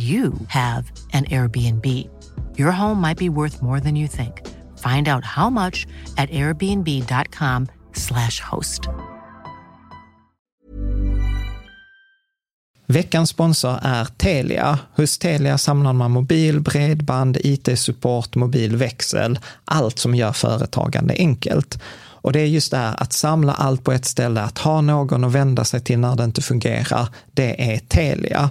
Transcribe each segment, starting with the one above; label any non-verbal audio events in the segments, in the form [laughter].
you have an Airbnb. Your home might be worth more than you think. Find out how much at airbnb.com/slash host. Veckans sponsor är Telia. Hos Telia samlar man mobil, bredband, IT-support, mobilväxel, allt som gör företagande enkelt. Och det är just det här att samla allt på ett ställe, att ha någon att vända sig till när det inte fungerar, det är Telia.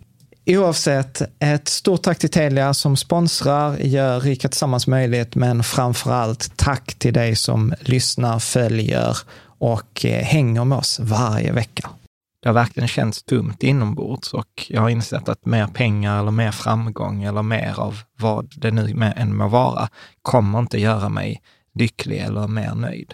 Oavsett, ett stort tack till Telia som sponsrar, gör Rika Tillsammans möjligt, men framför allt tack till dig som lyssnar, följer och eh, hänger med oss varje vecka. Det har verkligen känts tomt inombords och jag har insett att mer pengar eller mer framgång eller mer av vad det nu än må vara kommer inte göra mig lycklig eller mer nöjd.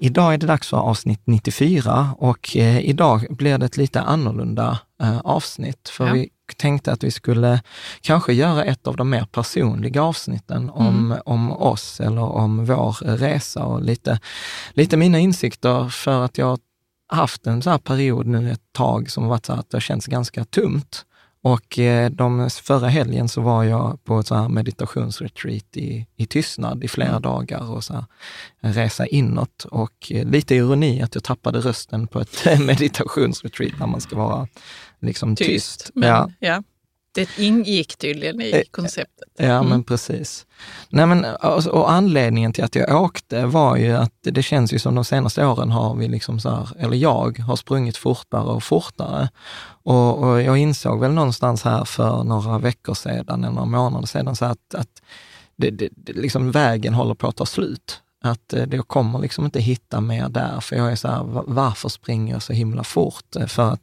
Idag är det dags för avsnitt 94 och eh, idag blir det ett lite annorlunda eh, avsnitt. För ja. vi tänkte att vi skulle kanske göra ett av de mer personliga avsnitten om, mm. om oss eller om vår resa och lite, lite mina insikter för att jag haft en sån här period nu ett tag som varit så att det känns ganska tomt. Och eh, de, förra helgen så var jag på ett så här meditationsretreat i, i tystnad i flera mm. dagar och så här, resa inåt. Och eh, lite ironi att jag tappade rösten på ett [laughs] meditationsretreat när man ska vara liksom tyst. tyst. Men, ja. ja. Det ingick tydligen i eh, konceptet. Ja, mm. men precis. Nej, men, och, och, anledningen till att jag åkte var ju att det känns ju som de senaste åren har vi liksom så här, eller jag har sprungit fortare och fortare. Och, och jag insåg väl någonstans här för några veckor sedan, eller några månader sedan, så att, att det, det, det, liksom vägen håller på att ta slut. Att eh, jag kommer liksom inte hitta mer där, för jag är så här, varför springer jag så himla fort? För att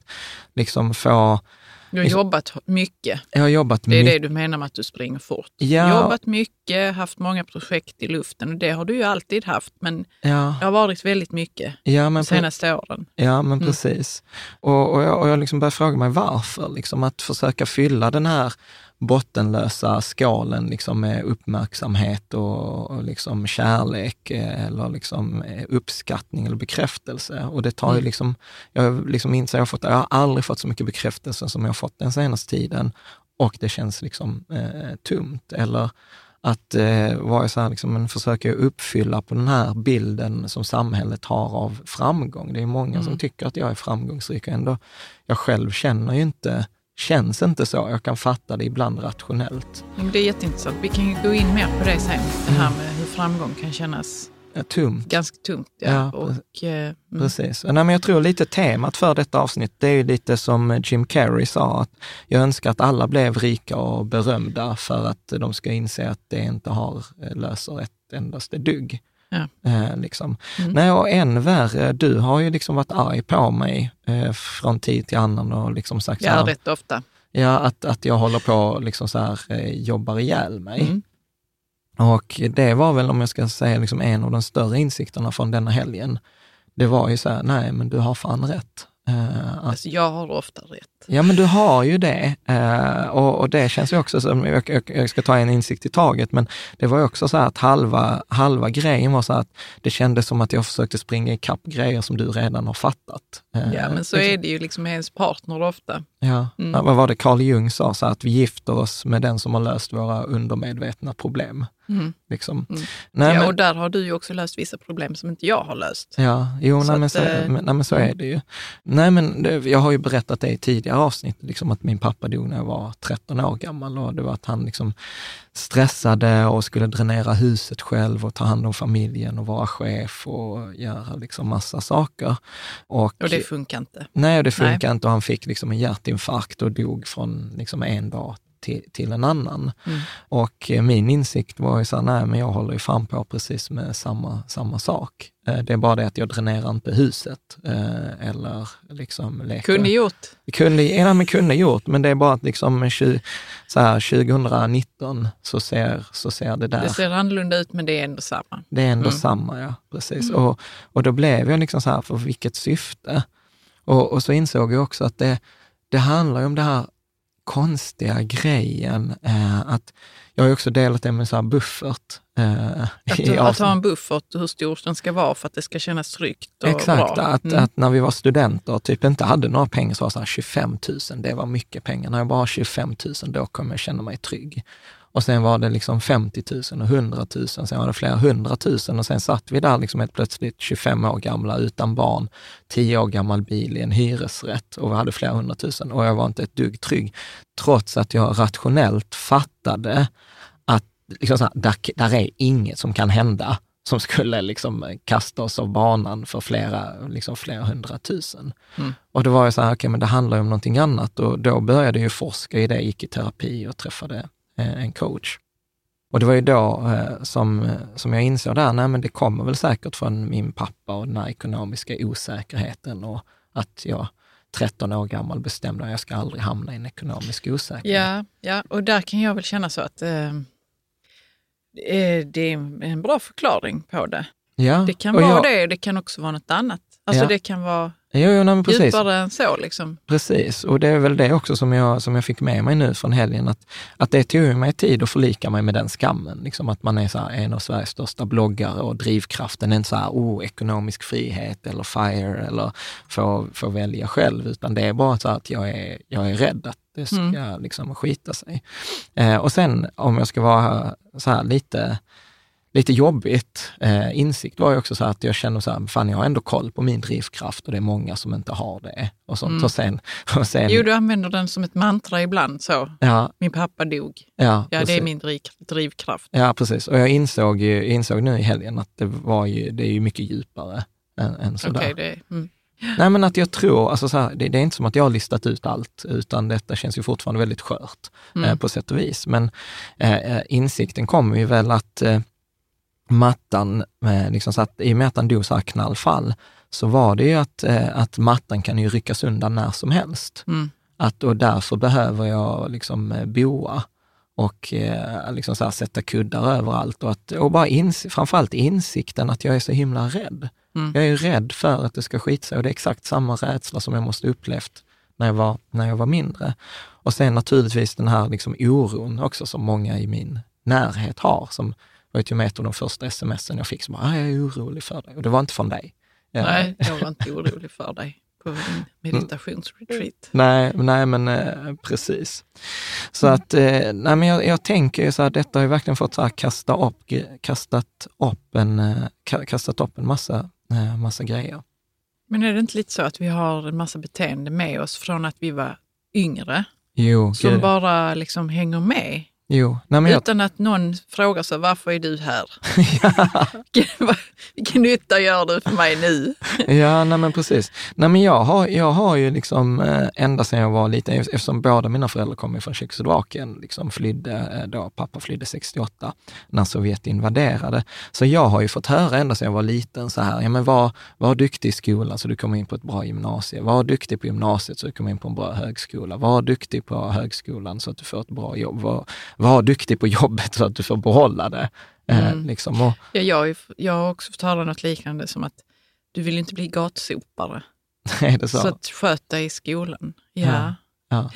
liksom få Du har jobbat mycket. jag har jobbat Det är det du menar med att du springer fort. Ja. Jobbat mycket, haft många projekt i luften och det har du ju alltid haft. Men Ja, det har varit väldigt mycket ja, men de senaste åren. Ja, men Mm. precis. Och, och jag, och jag liksom börjar fråga mig varför. Liksom, att försöka fylla den här bottenlösa skalen liksom, med uppmärksamhet och, och liksom kärlek eh, eller liksom eh, uppskattning eller bekräftelse. Och det tar ju Mm. liksom, jag liksom inser, jag, har fått, jag har aldrig fått så mycket bekräftelse som jag har fått den senaste tiden och det känns liksom eh, tomt. Eller att eh, vara så här, liksom, men försöka uppfylla på den här bilden som samhället har av framgång. Det är många som Mm. tycker att jag är framgångsrik och ändå, jag själv känner ju inte, känns inte så. Jag kan fatta det ibland rationellt. Det är jätteintressant. Vi kan ju gå in mer på det sen. Det här Mm. med hur framgång kan kännas Eh, Tomt. ganska tungt. Ja. Ja, och, eh, mm. Precis. Nej, men jag tror lite temat för detta avsnitt, det är lite som Jim Carrey sa, att jag önskar att alla blev rika och berömda för att de ska inse att det inte har, eh, löser ett endaste dugg. Ja. Eh, liksom. Mm. Nej, och än värre, du har ju liksom varit arg på mig eh, från tid till annan och liksom sagt så Ja, här, rätt ofta. ja, att, att jag håller på och liksom så här, eh, jobbar ihjäl mig. Mm. Och det var väl, om jag ska säga, liksom en av de större insikterna från denna helgen. Det var ju så här, nej men du har fan rätt. Att, Alltså, jag har ofta rätt. ja men du har ju det. Eh, och, och det känns ju också som, jag, jag, jag ska ta en insikt i taget, men det var ju också så här att halva, halva grejen var så att det kändes som att jag försökte springa ikapp grejer som du redan har fattat. Eh, Ja, men så är det ju liksom med ens partner ofta. Ja, Mm. Vad var det Carl Jung sa, så att vi gifter oss med den som har löst våra undermedvetna problem. Mm. Liksom. Mm. Nej, ja, och där har du ju också löst vissa problem som inte jag har löst. Ja, jo, Så nej, men, att, så, eh, nej, men så är det ju. Nej, men det, jag har ju berättat det i tidigare avsnitt, liksom att min pappa dog när jag var 13 år gammal och det var att han liksom stressade och skulle dränera huset själv och ta hand om familjen och vara chef och göra liksom massa saker. Och, Och det funkar inte. nej, och det funkar inte och han fick liksom en hjärtinfarkt och dog från liksom en dag till, till en annan. Mm. Och eh, min insikt var ju så här, nej men jag håller ju fan på precis med samma, samma sak. Eh, Det är bara det att jag dränerar inte huset eh, eller liksom leker. Kunde gjort. Kunde, ja, men kunde gjort, men det är bara att liksom så här, 2019 så ser, så ser det där. Det ser annorlunda ut men det är ändå samma. Det är ändå Mm. samma, ja. Precis. Och, och då blev jag liksom så här, för vilket syfte? Och, och så insåg jag också att det, det handlar ju om det här konstiga grejen, eh, att jag har också delat det med så buffert. Eh, Att, att ha en buffert, hur stor den ska vara för att det ska kännas tryggt och Exakt, bra. att, Mm. att när vi var studenter och typ inte hade några pengar så var det så här 25 000, det var mycket pengar. När jag bara har 25 000, då kommer jag känna mig trygg. Och sen var det liksom 50 000 och 100 000, sen var det flera hundratusen och sen satt vi där liksom helt plötsligt 25 år gamla utan barn, 10 år gammal bil i en hyresrätt och vi hade flera hundratusen och jag var inte ett dugg trygg. Trots att jag rationellt fattade att liksom så här, där, där är inget som kan hända som skulle liksom kasta oss av banan för flera, liksom flera hundratusen. Mm. Och då var jag så här, okej, men det handlar ju om någonting annat och då började jag forska i det, gick i terapi och träffade en coach. Och det var ju då eh, som, eh, som jag insåg där, nej men det kommer väl säkert från min pappa och den här ekonomiska osäkerheten och att jag 13 år gammal bestämde att jag ska aldrig hamna i en ekonomisk osäkerhet. Ja, ja, och där kan jag väl känna så att eh, eh, det är en bra förklaring på det. ja. Det kan vara jag, det, det kan också vara något annat. Alltså Ja. det kan vara Jo, jo, nej, precis. djupare än så. Liksom. Precis, och det är väl det också som jag, som jag fick med mig nu från helgen, att, att det tog mig tid att förlika mig med den skammen. Liksom att man är så här, en av Sveriges största bloggare och drivkraften är inte så här, oh, ekonomisk frihet eller FIRE eller få, få välja själv, utan det är bara så att jag är, jag är rädd att det ska Mm. liksom skita sig. Eh, och sen om jag ska vara så här lite lite jobbigt. Eh, insikt var ju också så att jag känner så här, fan jag har ändå koll på min drivkraft och det är många som inte har det. Och sånt. Mm. Och sen, [laughs] och sen, Jo, du använder den som ett mantra ibland. så. ja, Min pappa dog. ja, Ja, det är min driv, drivkraft. Ja, precis. Och jag insåg, ju, insåg nu i helgen att det, var ju, det är ju mycket djupare än, än sådär. Det, mm. Nej, men att jag tror, alltså så här, det, det är inte som att jag har listat ut allt, utan detta känns ju fortfarande väldigt skört Mm. eh, på sätt och vis. Men eh, eh, insikten kommer ju väl att eh, mattan, eh, liksom så att, i och med att han dog så här knallfall, så var det ju att, eh, att mattan kan ju ryckas undan när som helst. Mm. Att, och därför behöver jag liksom eh, boa och liksom så sätta kuddar överallt. Och, att, och bara ins, framförallt insikten att jag är så himla rädd. Mm. Jag är rädd för att det ska skita sig och det är exakt samma rädsla som jag måste upplevt när jag var, när jag var mindre. Och sen naturligtvis den här liksom oron också som många i min närhet har. Som var ju med ett av de första smsen jag fick som bara, "Ah, jag är orolig för dig. Och det var inte från dig. Nej, jag var inte orolig för dig på din meditationsretreat. Nej, nej men eh, precis. Så att, eh, nej men jag, jag tänker ju så här, detta har ju verkligen fått så här kasta upp, kastat upp en, eh, ka- kastat upp en massa, eh, massa grejer. Men är det inte lite så att vi har en massa beteende med oss från att vi var yngre, Jo, som gud. bara liksom hänger med? Jo. Nej, men jag, Utan att någon frågar sig, varför är du här? [laughs] Vilken- nytta gör du för mig nu? Ja, nej men precis. Nej men jag har, jag har ju liksom eh, ända sedan jag var liten, eftersom båda mina föräldrar kommer från Tjeckoslovakien, liksom flydde eh, då, pappa flydde 68 när Sovjet invaderade. Så jag har ju fått höra ända sedan jag var liten så här, ja men var, var duktig i skolan så du kommer in på ett bra gymnasie. Var duktig på gymnasiet så du kommer in på en bra högskola. Var duktig på högskolan så att du får ett bra jobb. Var, var duktig på jobbet så att du får behålla det. Eh, Mm. liksom. och, Ja, jag, jag har också fått höra något liknande som att du vill inte bli gatsopare. [laughs] är det så? Så, att sköt dig i skolan. Ja. Ja. Ja.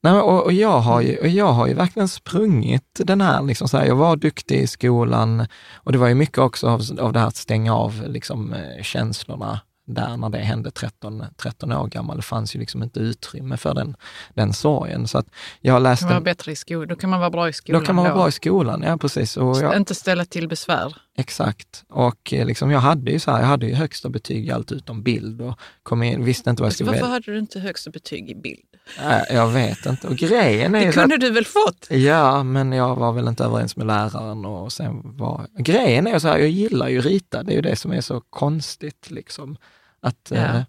Nej, och, och, jag har ju, och jag har ju verkligen sprungit den här, liksom så här, jag var duktig i skolan och det var ju mycket också av, av det här att stänga av liksom, eh, känslorna där när det hände 13, 13 år gammal. Det fanns ju liksom inte utrymme för den, den sorgen. Så att jag läste, Kan vara bättre i skolan. Då kan man vara bra i skolan. då kan man vara bra i skolan, ja precis. Och jag, Inte ställa till besvär. Exakt. Och eh, liksom, jag hade ju så här, jag hade ju högsta betyg i allt utom bild och kom in, visste inte vad jag Alltså, skulle varför hade du inte högsta betyg i bild? Nej, Jag vet inte. Och grejen är Det så att- kunde du väl fått? Ja, men jag var väl inte överens med läraren och sen var... Grejen är så här, jag gillar ju rita, det är ju det som är så konstigt liksom. Att, Ja, eh,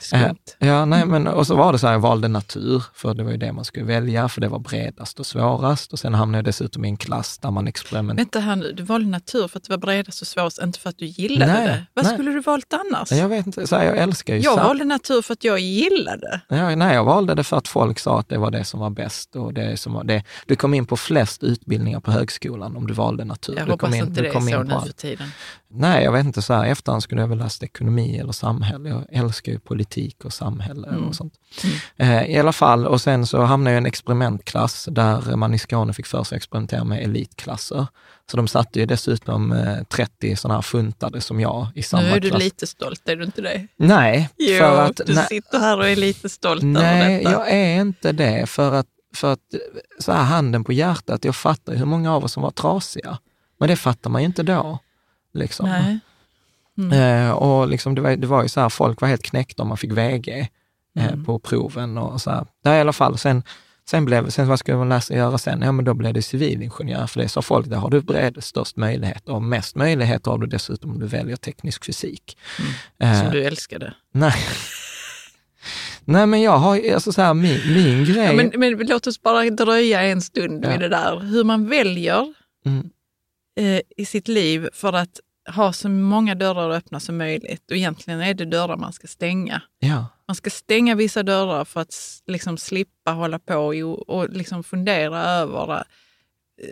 Skumt. ja, nej, men och så var det så här, jag valde natur, för det var ju det man skulle välja, för det var bredast och svårast. Och sen hamnade jag dessutom i en klass där man experimenterade. Vänta här nu, du valde natur för att det var bredast och svårast, inte för att du gillade Nej, det. Vad nej. skulle du valt annars? Jag vet inte, så här, jag älskar ju Jag sam- valde natur för att jag gillade. Ja, nej, jag valde det för att folk sa att det var det som var bäst. Och det som var det. Du kom in på flest utbildningar på högskolan om du valde natur. Jag du hoppas kom in, inte du det är kom så nu för tiden. Nej, jag vet inte. Så här, efterhand skulle jag väl läst ekonomi eller samhälle. Jag älskar ju politik och samhälle Mm. och sånt. Eh, I alla fall, och sen så hamnade jag i en experimentklass där man i Skåne fick för sig att experimentera med elitklasser. Så de satte ju dessutom eh, 30 sådana här funtade som jag i samma Nu är du klass. lite stolt, är du inte det? Nej, Jo, för att... du nej, sitter här och är lite stolt över Nej, detta. jag är inte det. För att, för att, så här handen på hjärtat, jag fattar ju hur många av oss som var trasiga. Men det fattar man ju inte då. Liksom. Nej. Eh, och liksom det, var, det var ju så här, folk var helt knäckta om man fick VG eh, Mm. på proven. Och så här. Nej, i alla fall, sen, sen, blev, sen vad skulle man läsa göra sen? Ja, men då blev det civilingenjör, för det sa folk, där har du bred, störst möjlighet och mest möjlighet har du dessutom om du väljer teknisk fysik. Eh, Som du älskade. Nej. [laughs] Nej, men jag har alltså så här, min, min grej... Ja, men, men låt oss bara dröja en stund Ja. vid det där. Hur man väljer Mm. Eh, i sitt liv för att ha så många dörrar öppna som möjligt. Och egentligen är det dörrar man ska stänga. Ja, Man ska stänga vissa dörrar för att liksom slippa hålla på och, och liksom fundera över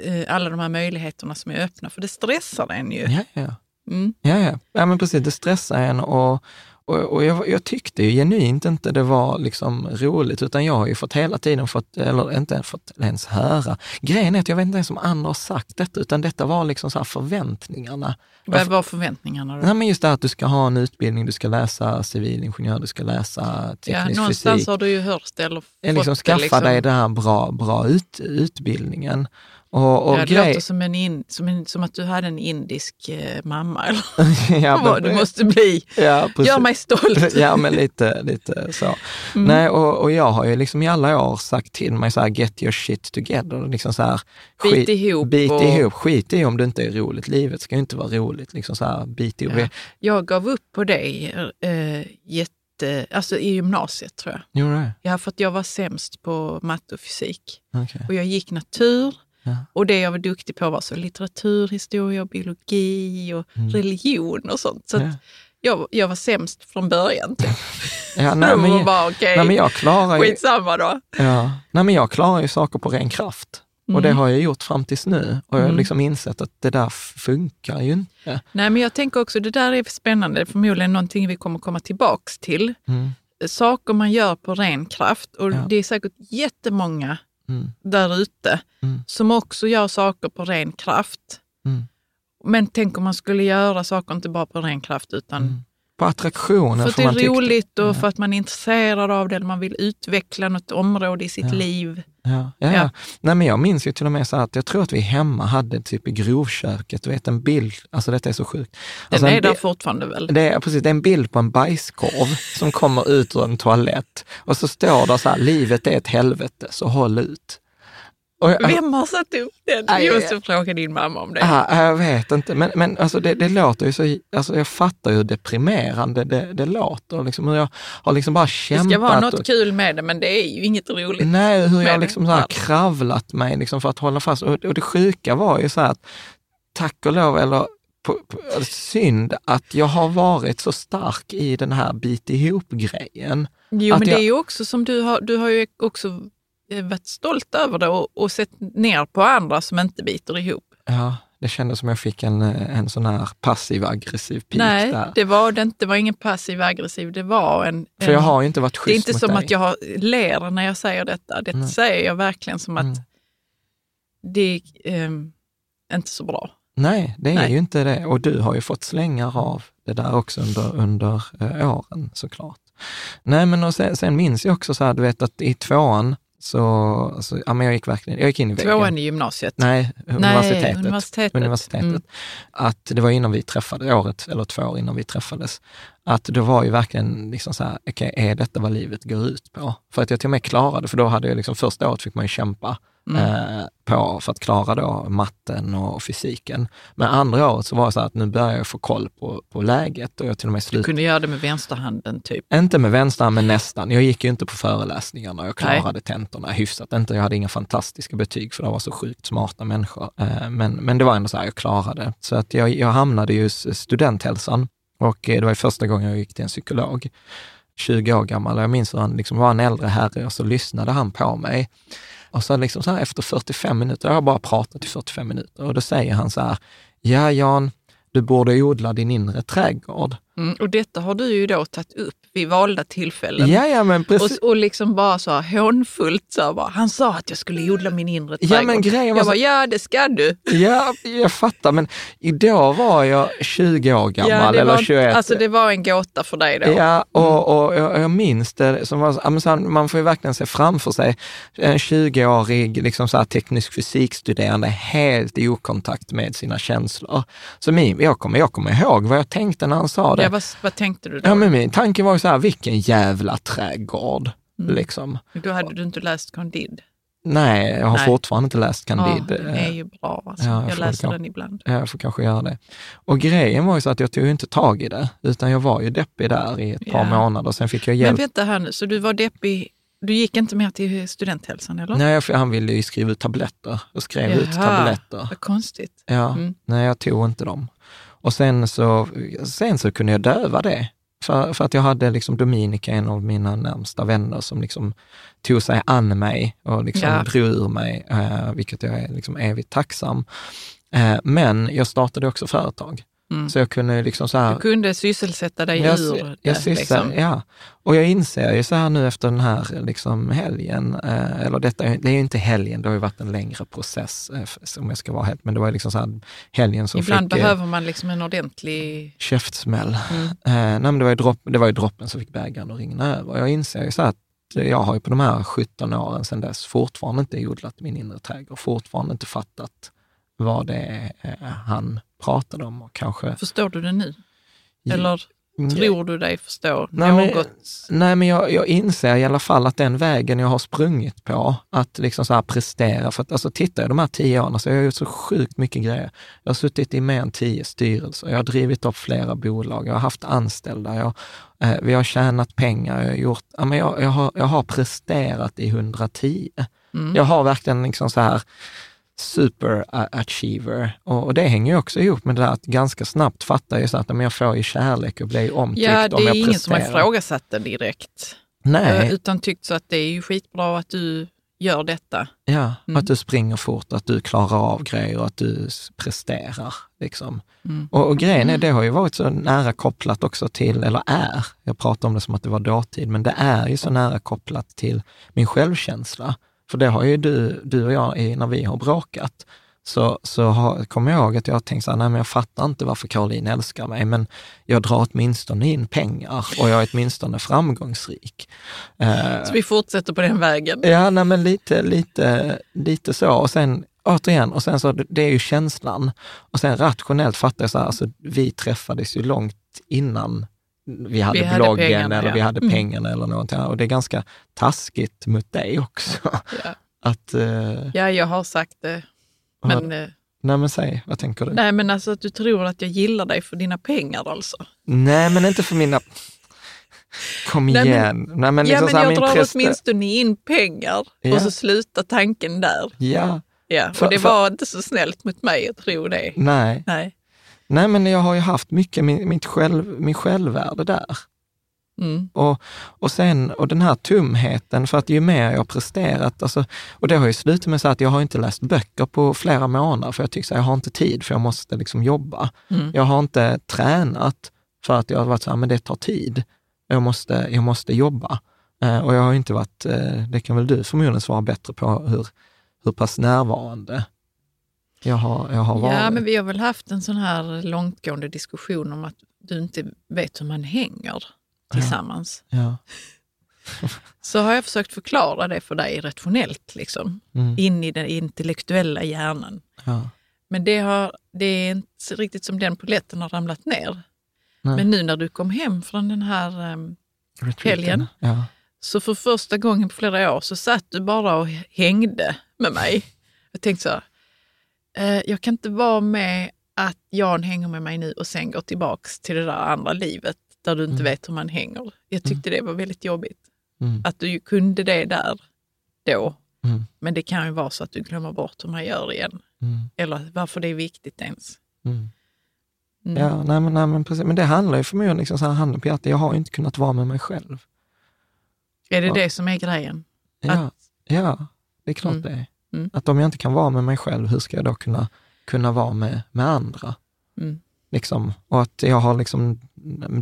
eh, alla de här möjligheterna som är öppna. För det stressar en ju. ja, ja. Mm. Ja, ja. ja men precis, det stressar en och, och, och jag, jag tyckte ju genuint inte det var liksom roligt, utan jag har ju fått hela tiden fått, eller inte fått ens höra. Grejen är att jag vet inte ens om andra har sagt detta, utan detta var liksom så förväntningarna. Vad var förväntningarna då? Nej, men just det att du ska ha en utbildning, du ska läsa civilingenjör, du ska läsa Ja, teknisk någonstans fysik. har du ju hört det eller fått liksom det. skaffa Liksom. dig den här bra, bra ut, utbildningen. Och, och ja, det grej- låter som, en in, som, en, som att du hade en indisk eh, mamma. Eller [laughs] ja, men- du måste bli. ja, precis. Gör mig stolt. [laughs] ja, men lite, lite så. Nej, och, och jag har ju liksom i alla år sagt till mig så här, get your shit together. Liksom så här, Bit ihop Bit och- ihop. Skit i om det inte är roligt. Livet ska ju inte vara roligt. Liksom så här, bit ihop. Ja. Jag gav upp på dig eh, jätte, alltså i gymnasiet tror jag. Gjorde det? Ja, för att jag var sämst på matte och fysik. Okej. Och jag gick natur. Ja. Och det jag var duktig på var så litteratur, historia, och biologi och religion och sånt. Så Mm. Ja. jag, jag var sämst från början. Typ. Ja, nej, [laughs] men, bara okej, nej, men jag klarar ju, skitsamma då. ja, nej, men jag klarar ju saker på ren kraft. Och det Mm. har jag gjort fram tills nu. Och jag har Mm. liksom insett att det där funkar ju inte. Nej, men jag tänker också, det där är spännande, förmodligen någonting vi kommer komma tillbaks till. Mm. Saker man gör på ren kraft och Ja. det är säkert jättemånga Mm. där ute Mm. som också gör saker på ren kraft. Mm. Men tänk om man skulle göra saker inte bara på ren kraft utan Mm. På attraktioner. för att det är roligt och Ja. för att man är intresserad av det eller man vill utveckla något område i sitt Ja. liv. Ja, ja, Ja. Nej, men jag minns ju till och med så att jag tror att vi hemma hade typ i grovköket, du vet en bild, alltså detta är så sjukt. Den Alltså, är en där fortfarande väl? det är, precis, det är en bild på en bajskorv som kommer ut ur en toalett och så står det så här, livet är ett helvete, så håll ut. Jag, Vem har satt upp den? Aj, måste fråga din mamma om det. Ja, jag vet inte, men, men alltså det, det låter ju så, alltså jag fattar ju hur deprimerande det, det låter. Liksom, hur jag har liksom bara Det kämpat. ska vara något och, kul med det, men det är ju inget roligt. Nej, hur jag det. liksom så här kravlat mig liksom för att hålla fast. Och, och det sjuka var ju så här att, tack och lov, eller på, på, synd att jag har varit så stark i den här bit ihop-grejen. Jo, Att men det jag- är ju också som du har, du har ju också varit stolt över det och, och sett ner på andra som inte biter ihop. Ja, det kändes som jag fick en, eh, en sån här passiv-aggressiv pik Nej, där. det var det inte. Det var ingen passiv aggressiv, det var en... För jag har ju inte varit det är schysst inte mot som dig. att jag ler när jag säger detta. Det Nej. säger jag verkligen som att Mm. det är ehm, inte så bra. Nej, det är Nej. ju inte det. Och du har ju fått slängar av det där också under, under eh, åren såklart. Nej, men och sen, sen minns jag också så här, du vet att i tvåan så, alltså, ja, men jag gick verkligen, jag gick in i väggen. Tvåan i gymnasiet. Nej, universitetet. universitetet. universitetet. Mm. Att det var innan vi träffades, året eller två år innan vi träffades. Att det var ju verkligen liksom så här, okej, är detta vad livet går ut på? För att jag till och med klarade, för då hade jag liksom, första året fick man ju kämpa Mm. eh, på för att klara då matten och fysiken. Men andra året så var det så att nu börjar jag få koll på, på läget och jag till och med Du slutade kunde göra det med vänsterhanden typ. inte med vänster, men nästan. Jag gick ju inte på föreläsningarna. Jag klarade tentorna hyfsat. Inte, jag hade inga fantastiska betyg, för det var så sjukt smarta människor. Eh, Men, men det var ändå så här, jag klarade. Så att jag, jag hamnade ju studenthälsan och eh, det var första gången jag gick till en psykolog. 20 år gammal och jag minns hur han liksom var en äldre herre och så lyssnade han på mig. Och så liksom så här efter 45 minuter, jag har bara pratat i 45 minuter och då säger han så här, ja Jan, du borde odla din inre trädgård. Mm. Och detta har du ju då tagit upp vid valda tillfällen. Ja, ja, men precis. Och, och liksom bara så här hånfullt så här bara, han sa att jag skulle odla min inre Ja, trädgård. men grejen var jag så- bara, ja det ska du. Ja, jag fattar, men då var jag 20 år gammal, ja, eller var, 21. Alltså det var en gåta för dig då. Ja, och, och jag, jag minns det som var, ja, så här, man får ju verkligen se framför sig en 20-årig liksom så här, teknisk fysikstuderande helt i okontakt med sina känslor. Så min, jag, kommer, jag kommer ihåg vad jag tänkte när han sa det. Ja, vad, vad tänkte du då? Ja, men min tanke var ju så här, vilken jävla trädgård. Mm. Liksom. Då hade du inte läst Candide. Nej, jag har Nej. fortfarande inte läst Candide. Ja, den är ju bra. Alltså. Ja, jag jag läser den ibland. Ja, Jag får kanske göra det. Och grejen var ju så att jag tog inte tag i det, utan jag var ju deppig där i ett par Ja. månader. Sen fick jag Men hjälp. vänta här nu, så du var deppig. Du gick inte mer till studenthälsan eller? Nej, för han ville ju skriva ut tabletter och skrev ut Jaha. tabletter. Vad konstigt. Ja, Mm. nej jag tog inte dem. Och sen så, sen så kunde jag döva det. För, för att jag hade liksom Dominika, en av mina närmsta vänner, som liksom tog sig an mig och liksom Ja. drog ur mig, eh, vilket jag är liksom evigt tacksam. Eh, men jag startade också företag. Mm. Så jag kunde liksom så här... Du kunde sysselsätta dig Jag, ur det. jag liksom. ja. Och jag inser ju så här nu efter den här liksom helgen, eh, eller detta, det är ju inte helgen, det har ju varit en längre process, eh, om jag ska vara helt, men det var liksom så här helgen som Ibland fick eh, behöver man liksom en ordentlig... käftsmäll. Mm. Eh, nej, men det, var ju dropp, det var ju droppen som fick bägaren att rinna över. Jag inser ju så här att jag har ju på de här 17 åren sedan dess fortfarande inte odlat min inre trädgård, fortfarande inte fattat vad det är eh, han pratade om och kanske... Förstår du det nu? Eller tror du dig förstå Nej, men- något? Nej, men jag, jag inser i alla fall att den vägen jag har sprungit på, att liksom så här prestera, för att alltså tittar jag de här tio åren så jag har gjort så sjukt mycket grejer. Jag har suttit i mer än tio styrelser, jag har drivit upp flera bolag, jag har haft anställda, jag, eh, vi har tjänat pengar, jag har gjort, ja, men jag, jag, har, jag har presterat i 110. Mm. Jag har verkligen liksom så här superachiever. Och, och det hänger ju också ihop med det där att ganska snabbt fattar jag så att men jag får ju kärlek och blir omtyckt Ja, det om är jag ingen som presterar. har ifrågasatt det direkt. Nej, Eh, Utan tyckt så att det är ju skitbra att du gör detta. ja, Mm. att du springer fort, att du klarar av grejer och att du presterar. Liksom. Mm. Och, och grejen är, det har ju varit så nära kopplat också till, eller är, jag pratar om det som att det var dåtid, men det är ju så nära kopplat till min självkänsla. För det har ju du, du och jag, i- när vi har bråkat, så, så har, kommer jag ihåg att jag har tänkt så här, nej men jag fattar inte varför Caroline älskar mig, men jag drar åtminstone in pengar och jag är åtminstone framgångsrik. Eh, Så vi fortsätter på den vägen. Ja, nej, men lite, lite, lite så. Och sen återigen, och sen så, det är ju känslan. Och sen rationellt fattar jag så här, alltså, vi träffades ju långt innan vi hade hade bloggen pengarna, eller ja. vi hade Mm. pengarna eller någonting. Och det är ganska taskigt mot dig också. Ja. [laughs] Att, eh, ja, jag har sagt det. Men, eh, nej men säg, vad tänker du? Nej. nej, men alltså att du tror att jag gillar dig för dina pengar alltså. men inte för mina... Kom Nej, men- igen. Nej, men ja, liksom men så här, jag min drar åtminstone in pengar Ja. och så slutar tanken där. Ja, Ja, För- och det för- var inte så snällt mot mig att tro det. nej. Nej. Nej, men jag har ju haft mycket min, mitt själv, min självvärde där. Mm. Och, och sen, och den här tumheten, för att ju mer jag har presterat, alltså, och det har ju slutat med så att jag har inte läst böcker på flera månader, för jag tycker här, jag har inte tid, för jag måste liksom jobba. Mm. Jag har inte tränat, för att jag har varit så här, men det tar tid. Jag måste, jag måste jobba. Eh, och jag har inte varit, eh, det kan väl du förmodligen svara bättre på, hur, hur pass närvarande jag har, jag har varit. Ja, men vi har väl haft en sån här långtgående diskussion om att du inte vet hur man hänger tillsammans. ja. [laughs] Så har jag försökt förklara det för dig rationellt, liksom, Mm, in i den intellektuella hjärnan. ja. Men det, har, det är inte riktigt som den poletten har ramlat ner. Nej. Men nu när du kom hem från den här Retreaten. Helgen. Ja. Så för första gången på flera år så satt du bara och hängde med mig. Jag tänkte så här, eh, jag kan inte vara med att Jan hänger med mig nu och sen går tillbaks till det där andra livet där du inte vet hur man hänger. Jag tyckte det var väldigt jobbigt. Mm. Att du kunde det där då. Mm. Men det kan ju vara så att du glömmer bort hur man gör igen. Mm. Eller varför det är viktigt ens. Mm. Mm. Ja, nej men, nej, men precis. Men det handlar ju förmodligen liksom så här, handen på hjärtat, jag har ju inte kunnat vara med mig själv. Är det Ja. det som är grejen? Ja, ja det är klart Mm. det är. Mm. Att om jag inte kan vara med mig själv, hur ska jag då kunna, kunna vara med, med andra? Mm. Liksom, och att jag har liksom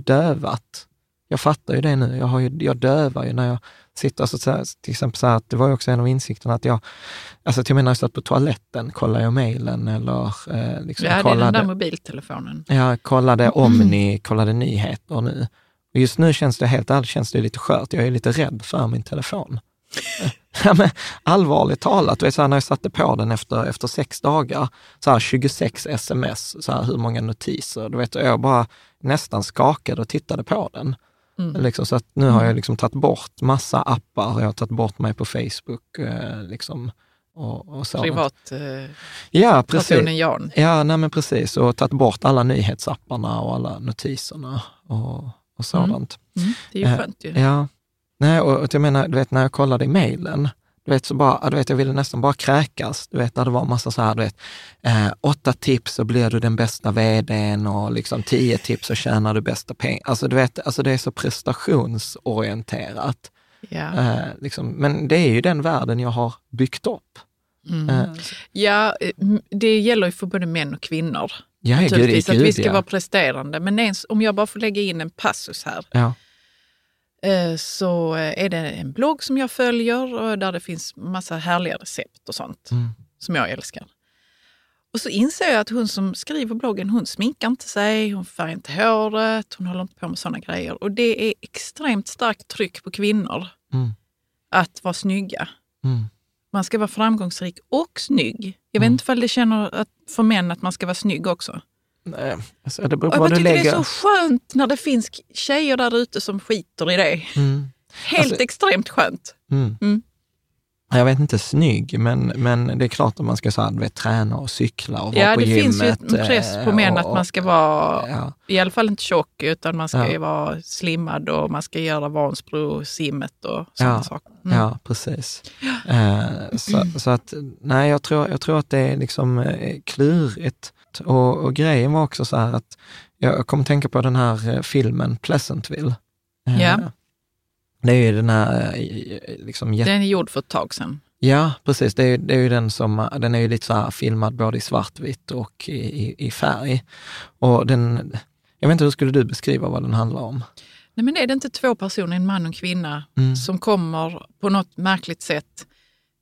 dövat. Jag fattar ju det nu. Jag, har ju, jag dövar ju när jag sitter, alltså så här, till exempel så här, att det var ju också en av insikterna att jag, alltså till och med när jag satt på toaletten kollar jag mejlen eller eh, liksom Ja, kollade, den där mobiltelefonen. jag kollade [clears throat] Omni, kollade nyheter nu. Och just nu känns det helt ärligt känns det lite skört. Jag är lite rädd för min telefon. [laughs] Ja, men allvarligt talat, vet, så här, när jag satte på den efter, efter sex dagar, så här, 26 sms, så här, hur många notiser, du vet, jag bara nästan skakade och tittade på den. Mm. Liksom, så att nu har jag liksom tagit bort massa appar, jag har tagit bort mig på Facebook. Eh, liksom, och, och sådant. Privatpersonen Ja, precis. Jan. Ja, nej men precis. Och tagit bort alla nyhetsapparna och alla notiserna och, och sådant. Mm. Det är ju Eh, skönt ju. Ja. Nej, och, jag menar, du vet när jag kollade i mejlen, du vet, så bara, du vet, jag ville nästan bara kräkas. Du vet, där det var massa så här, du vet, eh, åtta tips så blir du den bästa vdn och liksom tio tips så tjänar du bästa pengar. Alltså du vet, alltså det är så prestationsorienterat. Ja. Eh, liksom, men det är ju den världen jag har byggt upp. Mm. Eh, Ja, eh, det gäller ju för både män och kvinnor. ja, gud, Naturligtvis att gud, vi ska ja. vara presterande. Men ens, om jag bara får lägga in en passus här. Ja. Eh, Så eh, är det en blogg som jag följer och där det finns massa härliga recept och sånt Mm. som jag älskar. Och så inser jag att hon som skriver bloggen, hon sminkar inte sig, hon färgar inte håret, hon håller inte på med sådana grejer. Och det är extremt starkt tryck på kvinnor Mm. att vara snygga. Mm. Man ska vara framgångsrik och snygg. Jag vet Mm. inte ifall det känner att, för män att man ska vara snygg också. Nej, alltså, det beror Och på jag bara du tycker lägger. det är så skönt när det finns tjejer där ute som skiter i det. Mm. Helt Alltså- extremt skönt. Mm. Mm. jag vet inte, snygg, men, men det är klart att man ska så här, vet, träna och cykla och vara Ja, på det gymmet. finns ju en press på eh, män och- att man ska vara, Ja, i alla fall inte tjock, utan man ska Ja. ju vara slimmad och man ska göra Vansbro-simmet och sådana Ja. saker. Mm. ja, precis. Eh, så, så att, nej, jag tror, jag tror att det är liksom eh, Och, och grejen var också så här att jag kom att tänka på den här eh, filmen Pleasantville. Eh, Ja. Det är ju den här eh, liksom Den är gjord för ett tag sedan. Ja, precis. Det är, det är ju den som, den är ju lite så här filmad både i svartvitt och i, i, i färg. Och den, jag vet inte, hur skulle du beskriva vad den handlar om? Nej, men är det inte två personer, en man och en kvinna, Mm. som kommer på något märkligt sätt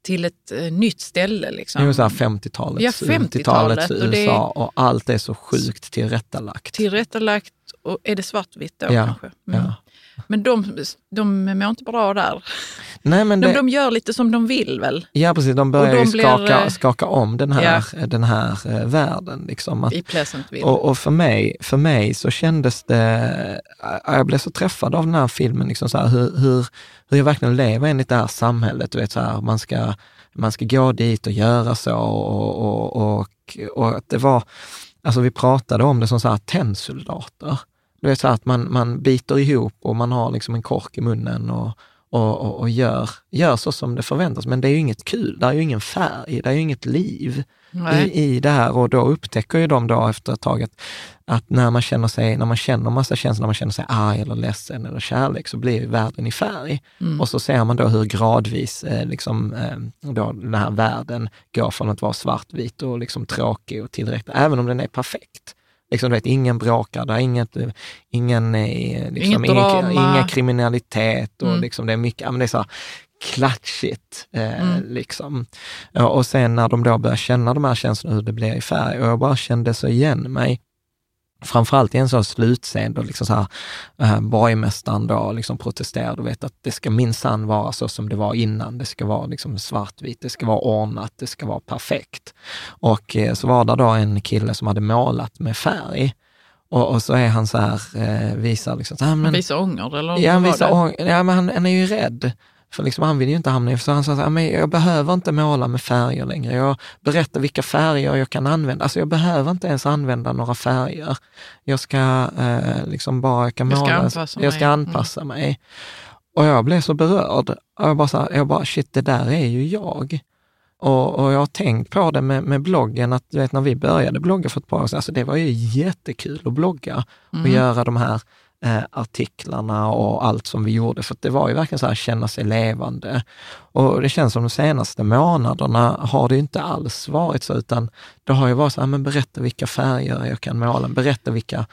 till ett eh, nytt ställe? Liksom. Här 50-talets, Ja, 50-talet, och det- USA och allt är så sjukt tillrättalagt. Tillrättalagt och är det svartvitt då Ja, kanske? Mm. Ja. Men de, de mår inte bra där. Nej, men De, det, de gör lite som de vill väl ja, precis. De börjar de ju blir, skaka, eh, skaka om den här, den här eh, världen. Liksom. Att, i Pleasantville. Och, och för, mig, för mig så kändes det, jag blev så träffad av den här filmen, liksom så här, hur, hur, hur jag verkligen lever enligt det här samhället. Du vet, så här, man, ska, man ska gå dit och göra så och, och, och, och att det var, alltså vi pratade om det som så här tennsoldater. Du vet så här att man, man biter ihop och man har liksom en kork i munnen och, och, och, och gör, gör så som det förväntas. Men det är ju inget kul, det är ju ingen färg, det är ju inget liv i, i det här och då upptäcker ju de då efter ett tag att, att när man känner sig, när man känner massa känslor, när man känner sig arg eller ledsen eller kärlek så blir ju världen i färg. Mm. Och så ser man då hur gradvis eh, liksom, eh, då den här världen går från att vara svartvit och liksom tråkig och tillräcklig, även om den är perfekt. Liksom, du vet, ingen bråkar, det är inget, eh, ingen, eh, liksom, Inget ingen, drama. ingen kriminalitet och Mm. liksom, det är mycket, men det är så här klatschigt. Eh, Mm. liksom. Och sen när de då börjar känna de här känslorna, hur det blir i färg, och jag bara kände så igen mig. Framförallt i en sån slutscen då liksom så här, äh, borgmästaren då liksom protesterar, du vet att det ska minsann vara så som det var innan, det ska vara liksom svartvitt, det ska vara ordnat, det ska vara perfekt. Och eh, så var det då en kille som hade målat med färg. Och, och så är han så här, eh, visar liksom, så här, men, Han visar ånger eller Ja, han, visar, det? ång- ja, men han, han är ju rädd. För liksom, han vill ju inte hamna i... Så han sa så här, men jag behöver inte måla med färger längre. Jag berättar vilka färger jag kan använda. Alltså jag behöver inte ens använda några färger. Jag ska eh, liksom bara... Jag, kan Jag ska måla, anpassa jag ska mig. anpassa mig. Och jag blev så berörd. Och jag bara, så här, jag bara, shit, det där är ju jag. Och, och jag har tänkt på det med, med bloggen, att du vet när vi började blogga för ett par år sedan, alltså det var ju jättekul att blogga och Mm. göra de här eh, artiklarna och allt som vi gjorde, för att det var ju verkligen så här känna sig levande. Och det känns som de senaste månaderna har det inte alls varit så, utan det har ju varit så här, men berätta vilka färger jag kan måla, berätta vilka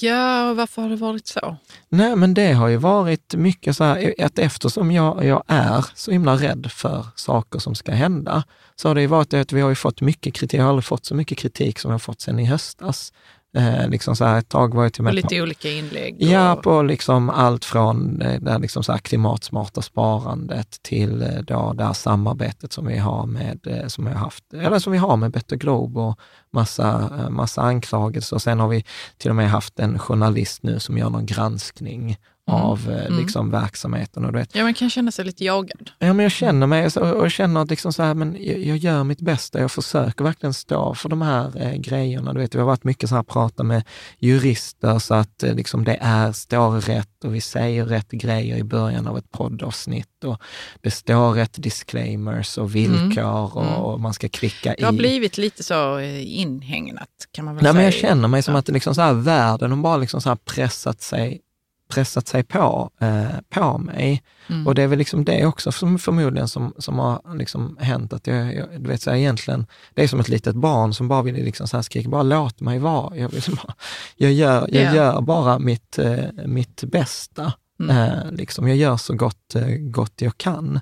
Ja, varför har det varit så? Nej, men det har ju varit mycket så här, att eftersom jag, jag är så himla rädd för saker som ska hända, så har det ju varit att vi har ju fått mycket kritik, jag har aldrig fått så mycket kritik som jag har fått sedan i höstas. Eh, liksom så här, ett tag var jag till med på- lite olika inlägg. Ja, och, på liksom allt från eh, det liksom så här klimatsmarta sparandet till eh, då det här samarbetet som vi har med, som vi har haft, eller som vi har med Better Globe och massa, massa anklagelser. Sen har vi till och med haft en journalist nu som gör någon granskning av eh, mm. liksom verksamheten. Och du vet, ja, man kan känna sig lite jagad. Ja, men jag känner mig så, och känner att liksom så här, men jag, jag gör mitt bästa. Jag försöker verkligen stå för de här eh, grejerna. Du vet, vi har varit mycket så här prata med jurister så att eh, liksom det är, står rätt och vi säger rätt grejer i början av ett poddavsnitt och det står rätt disclaimers och villkor Mm. och, och man ska klicka Det har i. blivit lite så eh, inhägnat kan man väl Nej, säga. men jag känner mig som Ja. att liksom så här, världen har bara liksom så pressat sig pressat sig på, eh, på mig. Mm. Och det är väl liksom det också som förmodligen som, som har liksom hänt. Att jag, jag, du vet, så här, egentligen, det är som ett litet barn som bara vill liksom så här skrika, bara låt mig vara. Jag, liksom bara, jag, gör, jag Ja. gör bara mitt, eh, mitt bästa. Mm. Eh, liksom, jag gör så gott, eh, gott jag kan.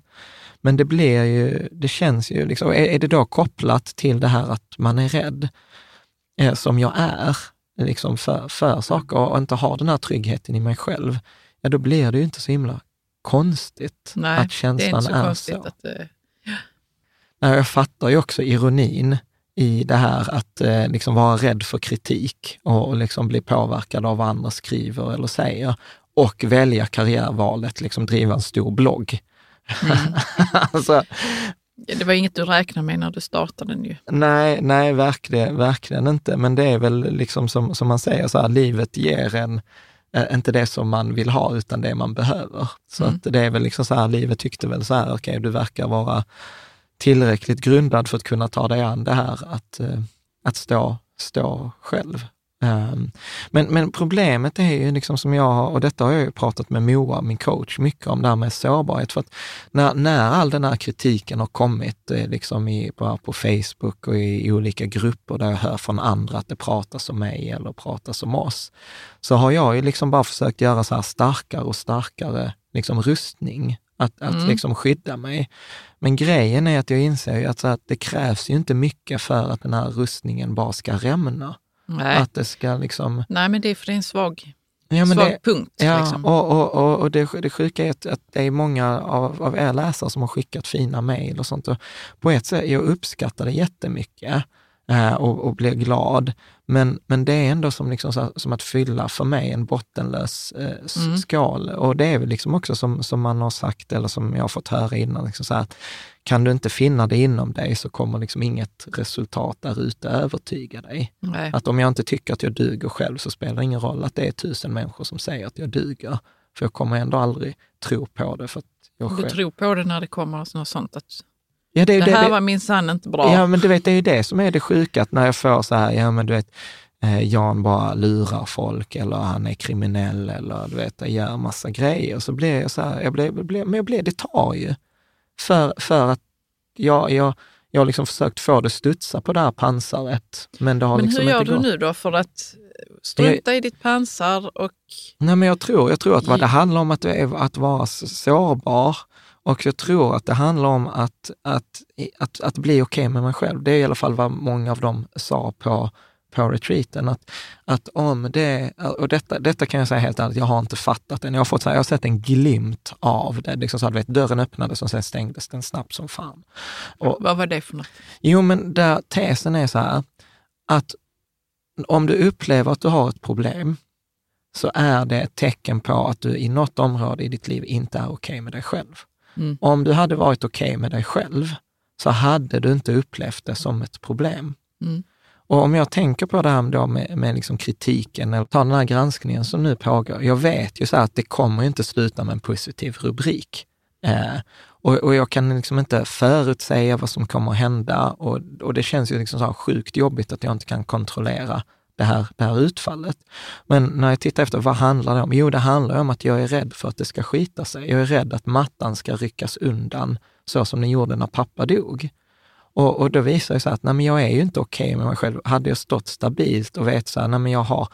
Men det blir ju, det känns ju, liksom, är, är det då kopplat till det här att man är rädd, eh, som jag är, liksom för, för saker och inte har den här tryggheten i mig själv, ja då blir det ju inte så himla konstigt Nej, att är känslan är konstigt så. att... eh, Nej, jag fattar ju också ironin i det här att eh, liksom vara rädd för kritik och, och liksom bli påverkad av vad andra skriver eller säger och välja karriärvalet, liksom driva en stor blogg. Mm. [laughs] alltså, Det var inget du räknade med när du startade den ju. Nej, nej verkligen, verkligen inte. Men det är väl liksom som, som man säger, så här, livet ger en eh, inte det som man vill ha, utan det man behöver. Så Mm. att det är väl liksom så här, livet tyckte väl så här, okej, du verkar vara tillräckligt grundad för att kunna ta dig an det här, att, eh, att stå, stå själv. Ehm, Men, men problemet är ju liksom som jag och detta har jag ju pratat med Moa, min coach, mycket om det här med sårbarhet. För att när, när all den här kritiken har kommit eh, liksom i, på, på Facebook och i, i olika grupper där jag hör från andra att det pratas om mig eller pratas om oss, så har jag ju liksom bara försökt göra så här starkare och starkare liksom rustning, att, att Mm. liksom skydda mig. Men grejen är att jag inser ju att, att det krävs ju inte mycket för att den här rustningen bara ska rämna. Nej, Att det ska liksom... Nej men det är för det är en svag, Ja, svag det, punkt. ja liksom. och, och, och, och det, det sjuka är att, att det är många av, av er läsare som har skickat fina mejl och sånt. Och på ett sätt, jag uppskattar det jättemycket och, och blir glad. Men, men det är ändå som, liksom så, som att fylla för mig en bottenlös eh, Mm. skal. Och det är väl liksom också som, som man har sagt, eller som jag har fått höra innan, liksom så här, att kan du inte finna det inom dig så kommer liksom inget resultat där ute övertyga dig. Nej. Att om jag inte tycker att jag duger själv så spelar det ingen roll att det är tusen människor som säger att jag duger. För jag kommer ändå aldrig tro på det. För att jag Du själv... tror på det när det kommer något sånt. Att ja, det, det här det, var minsann inte bra. Ja, men du vet, det är ju det som är det sjuka, att när jag får så här, ja men du vet, eh, Jan bara lurar folk eller han är kriminell eller du vet, gör massa grejer. Så blir jag så här, jag blir, blir, men jag blir, det tar ju. För, för att jag, jag, jag har liksom försökt få det studsa på det här pansaret, men det har men liksom hur gör inte du gått. nu då för att strunta i ditt pansar och Nej, men jag tror, jag tror att vad det handlar om att, att vara sårbar och jag tror att det handlar om att, att, att, att bli okej med mig själv. Det är i alla fall vad många av dem sa på, på retreaten. Att, att om det, och detta, detta kan jag säga helt ärligt, jag har inte fattat det. Jag har, fått, så här, jag har sett en glimt av det. Liksom så du vet, dörren öppnades och sen stängdes den snabbt som fan. Och, vad var det för något? Jo, men där, tesen är så här, att om du upplever att du har ett problem, så är det ett tecken på att du i något område i ditt liv inte är okej med dig själv. Mm. Om du hade varit okej med dig själv, så hade du inte upplevt det som ett problem. Mm. Och om jag tänker på det här då med, med liksom kritiken, eller ta den här granskningen som nu pågår. Jag vet ju så att det kommer inte sluta med en positiv rubrik. Eh, och, och jag kan liksom inte förutsäga vad som kommer att hända och, och det känns ju liksom så sjukt jobbigt att jag inte kan kontrollera det här, det här utfallet. Men när jag tittar efter, vad handlar det om? Jo, det handlar om att jag är rädd för att det ska skita sig. Jag är rädd att mattan ska ryckas undan så som den gjorde när pappa dog. Och, och då visar det sig att nej, men jag är ju inte okej med mig själv. Hade jag stått stabilt och vet så här, nej, men jag har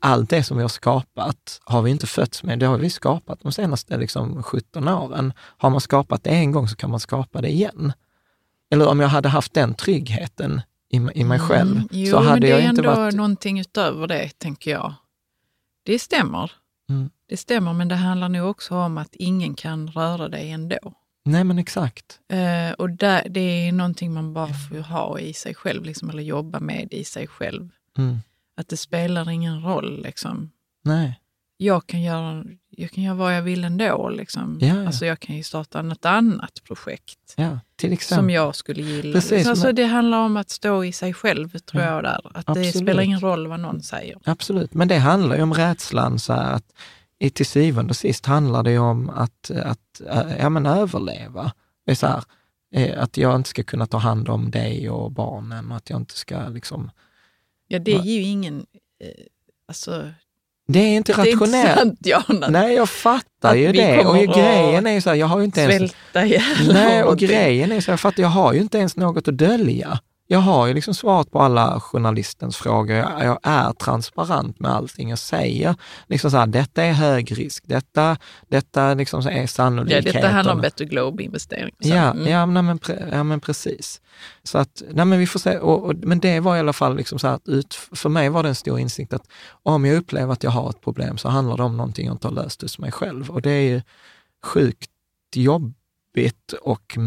allt det som vi har skapat har vi inte fötts med. Det har vi skapat de senaste liksom, 17 åren. Har man skapat det en gång så kan man skapa det igen. Eller om jag hade haft den tryggheten i, i mig själv Mm, jo, så hade men det är ändå varit... någonting utöver det, tänker jag. Det stämmer. Mm. Det stämmer, men det handlar nog också om att ingen kan röra dig ändå. Nej, men exakt. Eh, och där, det är någonting man bara får ha i sig själv, liksom, eller jobba med i sig själv. Mm. Att det spelar ingen roll. Liksom. Nej. Jag, kan göra, jag kan göra vad jag vill ändå. Liksom. Ja, ja. Alltså, jag kan ju starta något annat projekt Ja, till exempel. som jag skulle gilla. Precis, alltså, men- det handlar om att stå i sig själv, tror Ja, jag. där. Att absolut. det spelar ingen roll vad någon säger. Absolut, men det handlar ju om rädslan så att i till syvende och sist handlar det ju om att, att ja, men överleva. Det är så här, eh, att jag inte ska kunna ta hand om dig och barnen och att jag inte ska liksom... Ja, det är ju ingen... Eh, alltså, Det är inte det är inte rationellt. sant, Nej, jag fattar att ju det. Och grejen är ju så här, jag har ju inte ens... svälta ihjäl. Nej, och grejen är så här, jag fattar, jag har ju inte ens något att dölja. Jag har ju liksom svarat på alla journalistens frågor. Jag, jag är transparent med allting jag säger. Liksom så här, detta är hög risk, detta, detta liksom är Ja, sannolikheten. detta handlar om Better Globe-investering. Ja, mm. ja, nej, men, ja, men precis. Så att, nej, men vi får se. Och, och, men det var i alla fall liksom så här att ut, för mig var det en stor insikt att om jag upplever att jag har ett problem så handlar det om någonting jag inte har löst hos mig själv. Och det är ju sjukt jobbigt och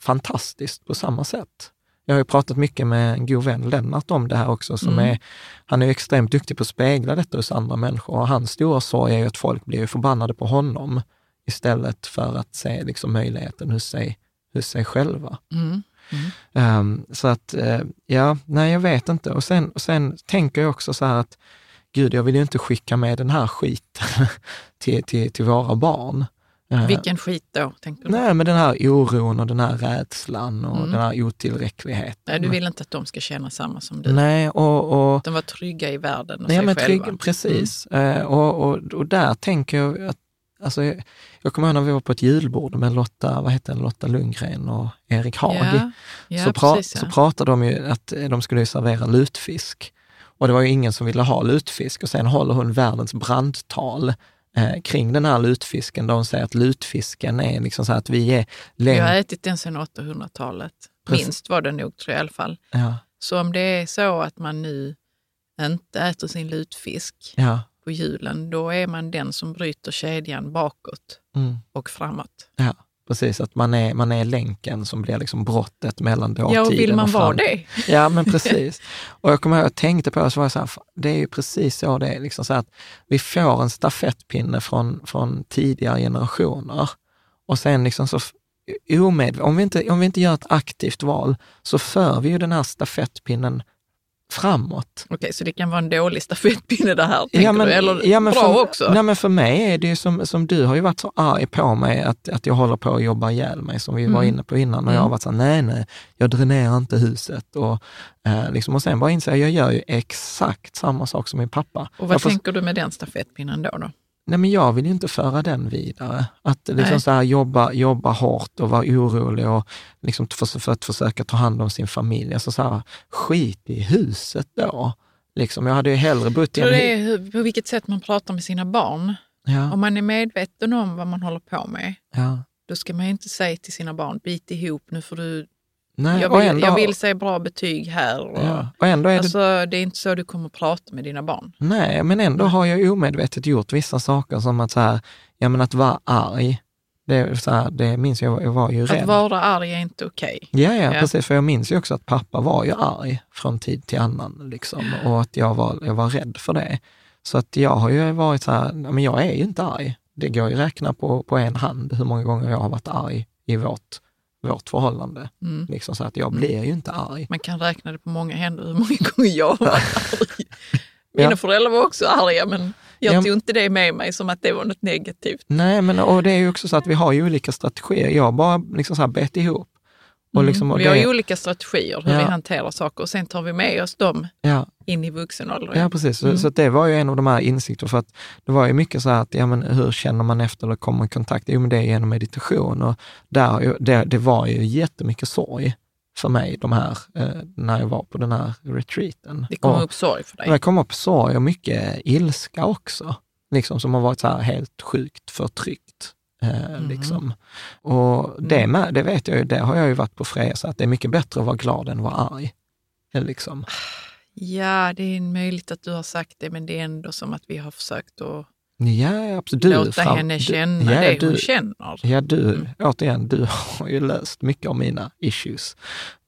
fantastiskt på samma sätt. Jag har ju pratat mycket med en god vän, Lennart, om det här också. Som Mm. är, han är ju extremt duktig på att spegla detta hos andra människor. Och hans stora sorg är ju att folk blir förbannade på honom istället för att se liksom möjligheten hos sig hos sig själva. Mm. Um, så att, uh, ja, nej jag vet inte. Och sen, och sen tänker jag också så här att, gud, jag vill ju inte skicka med den här skiten [laughs] till, till, till våra barn. Vilken skit då, tänker du? Nej, men den här oron och den här rädslan och Mm. den här otillräckligheten. Nej, du vill inte att de ska känna samma som du. Nej, och, och De var trygga i världen och Nej, sig men själva. trygg, precis. Eh, och, och, och där tänker jag att, alltså, jag, jag kommer ihåg när vi var på ett julbord med Lotta, vad heter det, Lotta Lundgren och Erik Haag. Ja, ja så, pra, precis. så Ja. pratade de ju att de skulle servera lutfisk. Och det var ju ingen som ville ha lutfisk. Och sen håller hon världens brandtal eh, kring den här lutfisken, där hon säger att lutfisken är liksom så att vi är längre... har ätit den sedan 800-talet. Precis. Minst var det nog, tror jag i alla fall. Ja, Så om det är så att man nu inte äter sin lutfisk ja, på julen, då är man den som bryter kedjan bakåt mm, och framåt. ja. Precis, att man är, man är länken som blir liksom brottet mellan dåtiden Ja, och vill man vara framtiden. det? Ja, men precis. Och jag kommer ihåg, jag tänkte på det, så var jag så här, "Fan, det är ju precis så det är. Liksom så att vi får en stafettpinne från, från tidigare generationer och sen liksom så f- omed, om, vi inte, om vi inte gör ett aktivt val så för vi ju den här stafettpinnen framåt. Okej, så det kan vara en dålig stafettpinne det här, Ja, men, du? Eller ja, men bra för, också? Nej, men för mig är det ju som, som du har ju varit så arg på mig att, att jag håller på att jobba ihjäl mig, som vi var Mm. inne på innan. Och jag har Mm. varit så här, nej, nej, jag dränerar inte huset. Och, eh, liksom, och sen bara inser jag, jag gör ju exakt samma sak som min pappa. och vad jag, tänker du med den stafettpinnen då? då? Nej, men jag vill ju inte föra den vidare. Att liksom Nej. så här, jobba, jobba hårt och vara orolig och liksom för, för att försöka ta hand om sin familj. Alltså så här, skit i huset då. Liksom, jag hade ju hellre bott i en... det är hur, på vilket sätt man pratar med sina barn. Ja, Om man är medveten om vad man håller på med, ja. då ska man ju inte säga till sina barn, bit ihop, nu får du... Nej, Jag vill, ändå- jag vill se bra betyg här. Och, Ja, och ändå är det, Alltså, det är inte så du kommer prata med dina barn. nej, men ändå har jag omedvetet gjort vissa saker som att så här, ja men att vara arg, det, så här, det minns jag, jag var ju rädd. Att vara arg är inte okej. Ja, ja, Ja. precis, för jag minns ju också att pappa var ju arg från tid till annan, liksom, och att jag var, jag var rädd för det. Så att jag har ju varit så här, men jag är ju inte arg. Det går ju att räkna på, på en hand hur många gånger jag har varit arg i vårt, vårt förhållande. Mm. Liksom så att jag blir ju inte arg. Man kan räkna det på många händer hur många [laughs] gånger jag varit arg. Mina Ja. föräldrar var också arga, men jag Ja. tog inte det med mig som att det var något negativt. Nej, men och det är ju också så att vi har ju olika strategier. Jag bara liksom så här bett ihop. Och liksom, och Mm. vi har det- ju olika strategier hur Ja. vi hanterar saker och sen tar vi med oss dem ja, in i vuxen ålder. ja, precis. Så, Mm. så att det var ju en av de här insikterna. För att det var ju mycket så här att, ja men hur känner man efter eller kommer i kontakt? Jo, men det är genom meditation. Och där, det, det var ju jättemycket sorg för mig, de här, eh, när jag var på den här retreaten. Det kommer och, upp sorg för dig. Det kom upp sorg och mycket ilska också, liksom, som har varit så här helt sjukt förtryckt. Mhm. liksom. Och det, Mm. med, det vet jag ju, det har jag ju varit på Freja, så att det är mycket bättre att vara glad än att vara arg. Eh, Liksom. Ja, det är möjligt att du har sagt det, men det är ändå som att vi har försökt att Ja, absolut. Du, låta fram- henne du- känna ja, det du, hon känner. Ja, du, Mm. återigen, du [laughs] har ju löst mycket av mina issues.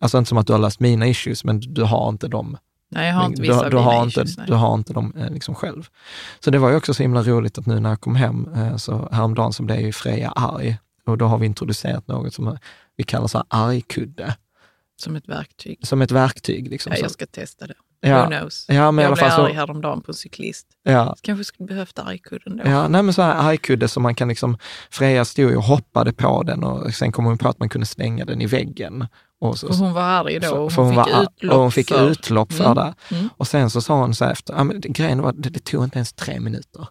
Alltså inte som att du har löst mina issues, men du har inte dem Nej, jag har inte du, vissa du, av har inte, issues, du har inte dem eh, liksom själv. Så det var ju också så himla roligt att nu när jag kom hem, eh, så häromdagen så blev ju Freja arg. Och då har vi introducerat något som vi kallar så här argkudde, Som ett verktyg. som ett verktyg. Liksom. Ja, Så- jag ska testa det. ja, Who knows? ja, men jag blev fall arg så, häromdagen på en cyklist. ja, Kanske skulle behövt argkudden då. Ja, nej men så här argkudde som man kan liksom, Freja stod och hoppade på den och sen kom hon på att man kunde slänga den i väggen. Och så, För hon var arg då och hon, var fick ar- utlopp och hon fick för... utlopp för Mm, det. mm. Och sen så sa hon så här efter, ja, men grejen var, det, det tog inte ens tre minuter.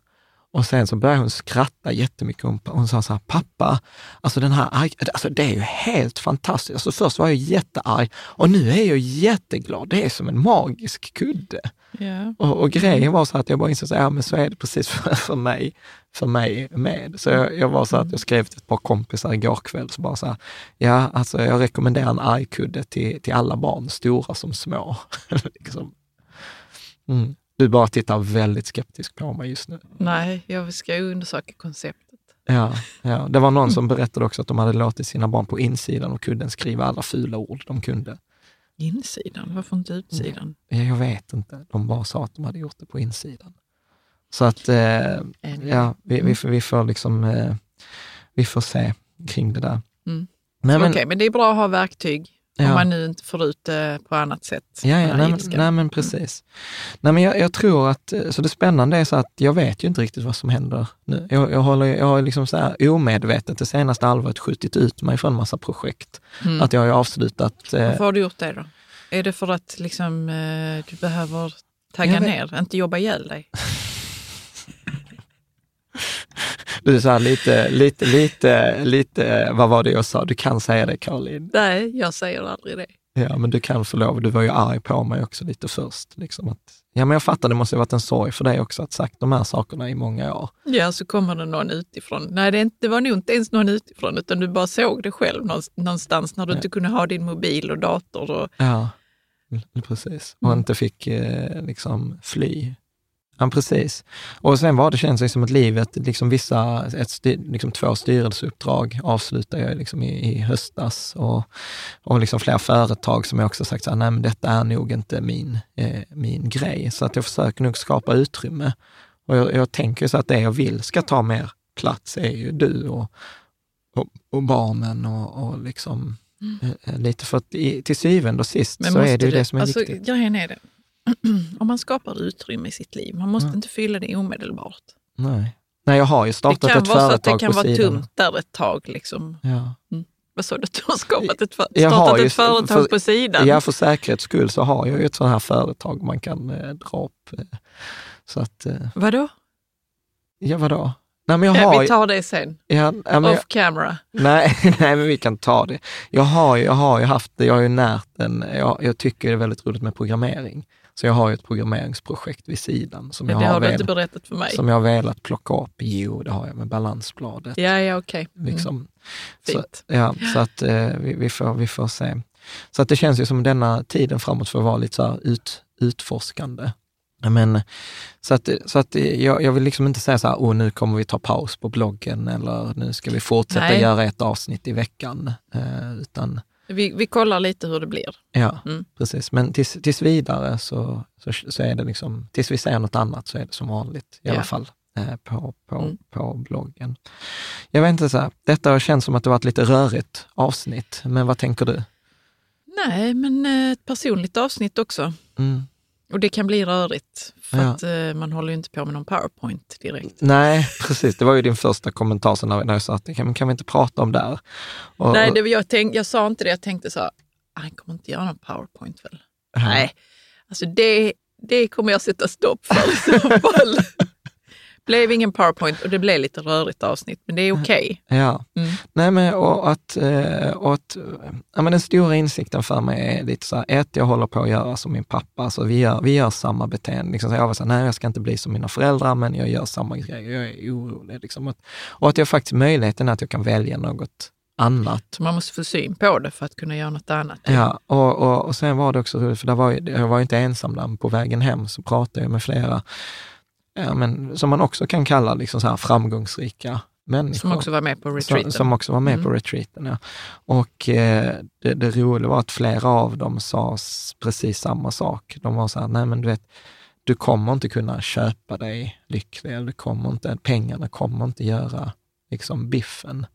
Och sen så började hon skratta jättemycket. Hon, hon sa så här, pappa, alltså den här alltså det är ju helt fantastiskt. Alltså först var jag jättearg och nu är jag jätteglad. Det är som en magisk kudde. Ja. Och, och grejen var så att jag bara insåg, så, här, ja men så är det precis [laughs] för, för mig för mig med. Så jag, jag var så att jag skrev till ett par kompisar igår kväll, så bara så här, ja alltså jag rekommenderar en argkudde till, till alla barn, stora som små. [laughs] liksom. mm. Du bara tittar väldigt skeptisk på mig just nu. Nej, jag ska undersöka konceptet. Ja, ja. Det var någon som berättade också att de hade låtit sina barn på insidan och kudden skriva alla fula ord de kunde. Insidan, varför inte utsidan? Ja, Jag vet inte, de bara sa att de hade gjort det på insidan. Så att, eh, ja, vi, vi, får, vi får liksom, eh, vi får se kring det där. Mm. Men, Okej, men det är bra att ha verktyg om Ja. man nu inte får ut det på annat sätt. Ja, ja nej, men, nej men precis. Nej, men jag, jag tror att, eh, så det spännande är så att jag vet ju inte riktigt vad som händer nu. Jag, jag, håller, jag har liksom så här omedvetet det senaste halvåret skjutit ut mig från massa projekt. Mm. Att jag har avslutat, eh, Varför har du gjort det då? Är det för att liksom, eh, du behöver tagga ner, inte jobba ihjäl dig? [laughs] du här lite, lite, lite, lite, vad var det jag sa? Du kan säga det Caroline. Nej, jag säger aldrig det. Ja, men du kan få lov. Du var ju arg på mig också lite först. Liksom att, ja, men jag fattar, det måste ha varit en sorg för dig också att sagt de här sakerna i många år. Ja, så kommer det någon utifrån. Nej, det, inte, det var nog inte ens någon utifrån, utan du bara såg det själv någonst- någonstans när du inte kunde ha din mobil och dator. Och, Ja, precis. Och Mm. inte fick eh, liksom fly. Ja, precis. Och sen var det, känns det som att livet, liksom vissa, ett, liksom två styrelseuppdrag avslutade jag liksom i, i höstas och, och liksom flera företag som jag också sagt så här, nej men detta är nog inte min, eh, min grej. Så att jag försöker nog skapa utrymme. Och jag, jag tänker så att det jag vill ska ta mer plats är ju du och, och, och barnen och, och liksom eh, lite för att i, till syvende och sist så är det ju det som är alltså, viktigt. Grejen är det, [clears throat] om man skapar utrymme i sitt liv, man måste Mm. inte fylla det omedelbart. Nej. Nej, jag har ju Det startat kan ett vara så att det företag kan på vara sidan. tomt där ett tag. Liksom. Ja. Vad sa du? Du har skapat ett, för, startat ett företag för- på sidan? ja, för säkerhets skull så har jag ju ett sånt här företag man kan eh, dra upp. Eh, så att, eh, Vadå? ja vadå? Nej, men jag Ja, har vi ju... tar det sen, Ja, ja, men jag, off camera. nej, [laughs] nej, men vi kan ta det. Jag har, ju- jag har ju haft det, jag har ju närt en, jag, jag tycker det är väldigt roligt med programmering. Så jag har ju ett programmeringsprojekt vid sidan som, Men jag det har, har du velat, inte berättat för mig. som jag har velat plocka upp. Jo, det har jag med balansbladet. Ja, ja, okej. Mm. Liksom. Så, Fint. ja, så att eh, vi, vi, får, vi får se. Så att det känns ju som denna tiden framåt får vara lite så här ut, utforskande. Men, så att, så att jag, jag vill liksom inte säga så här, oh, nu kommer vi ta paus på bloggen eller nu ska vi fortsätta Nej. göra ett avsnitt i veckan. Eh, utan, Vi, vi kollar lite hur det blir. ja, Mm. precis. Men tills, tills vidare så, så, så är det liksom, tills vi säger något annat så är det som vanligt i Ja. alla fall eh, på, på, Mm. på bloggen. Jag vet inte, så här, detta känns som att det var ett lite rörigt avsnitt, men vad tänker du? Nej, men eh, ett personligt avsnitt också. Mm. Och det kan bli rörigt, för Ja. att eh, man håller ju inte på med någon powerpoint direkt. Nej, precis. Det var ju din första kommentar sen när jag sa att kan, kan vi inte prata om det här? Och, Nej, det, jag, tänk, jag sa inte det. Jag tänkte så här, "Ah, han kommer inte göra någon powerpoint väl? Ja. Nej, alltså det, det kommer jag sätta stopp för i så fall. Blev ingen powerpoint och det blev lite rörigt avsnitt, men det är okej. Ja, Mm. nej men och att, eh, och att ja, men den stora insikten för mig är lite så här, ett, jag håller på att göra som min pappa, alltså vi gör, vi gör samma beteende. Liksom, så jag var så här, nej jag ska inte bli som mina föräldrar, men jag gör samma grejer, jag är orolig. Liksom, att, och att jag faktiskt, möjligheten att jag kan välja något annat. Så man måste få syn på det för att kunna göra något annat. Ja, och, och, och sen var det också för där var, jag var inte ensam där, på vägen hem så pratade jag med flera, ja, men, som man också kan kalla liksom så här framgångsrika människor. Som också var med på retreaten. Som, som också var med på Mm. retreaten, ja. Och eh, det, det roliga var att flera av dem sa precis samma sak. De var så här, nej men du vet, du kommer inte kunna köpa dig lycklig, eller du kommer inte, pengarna kommer inte göra liksom biffen.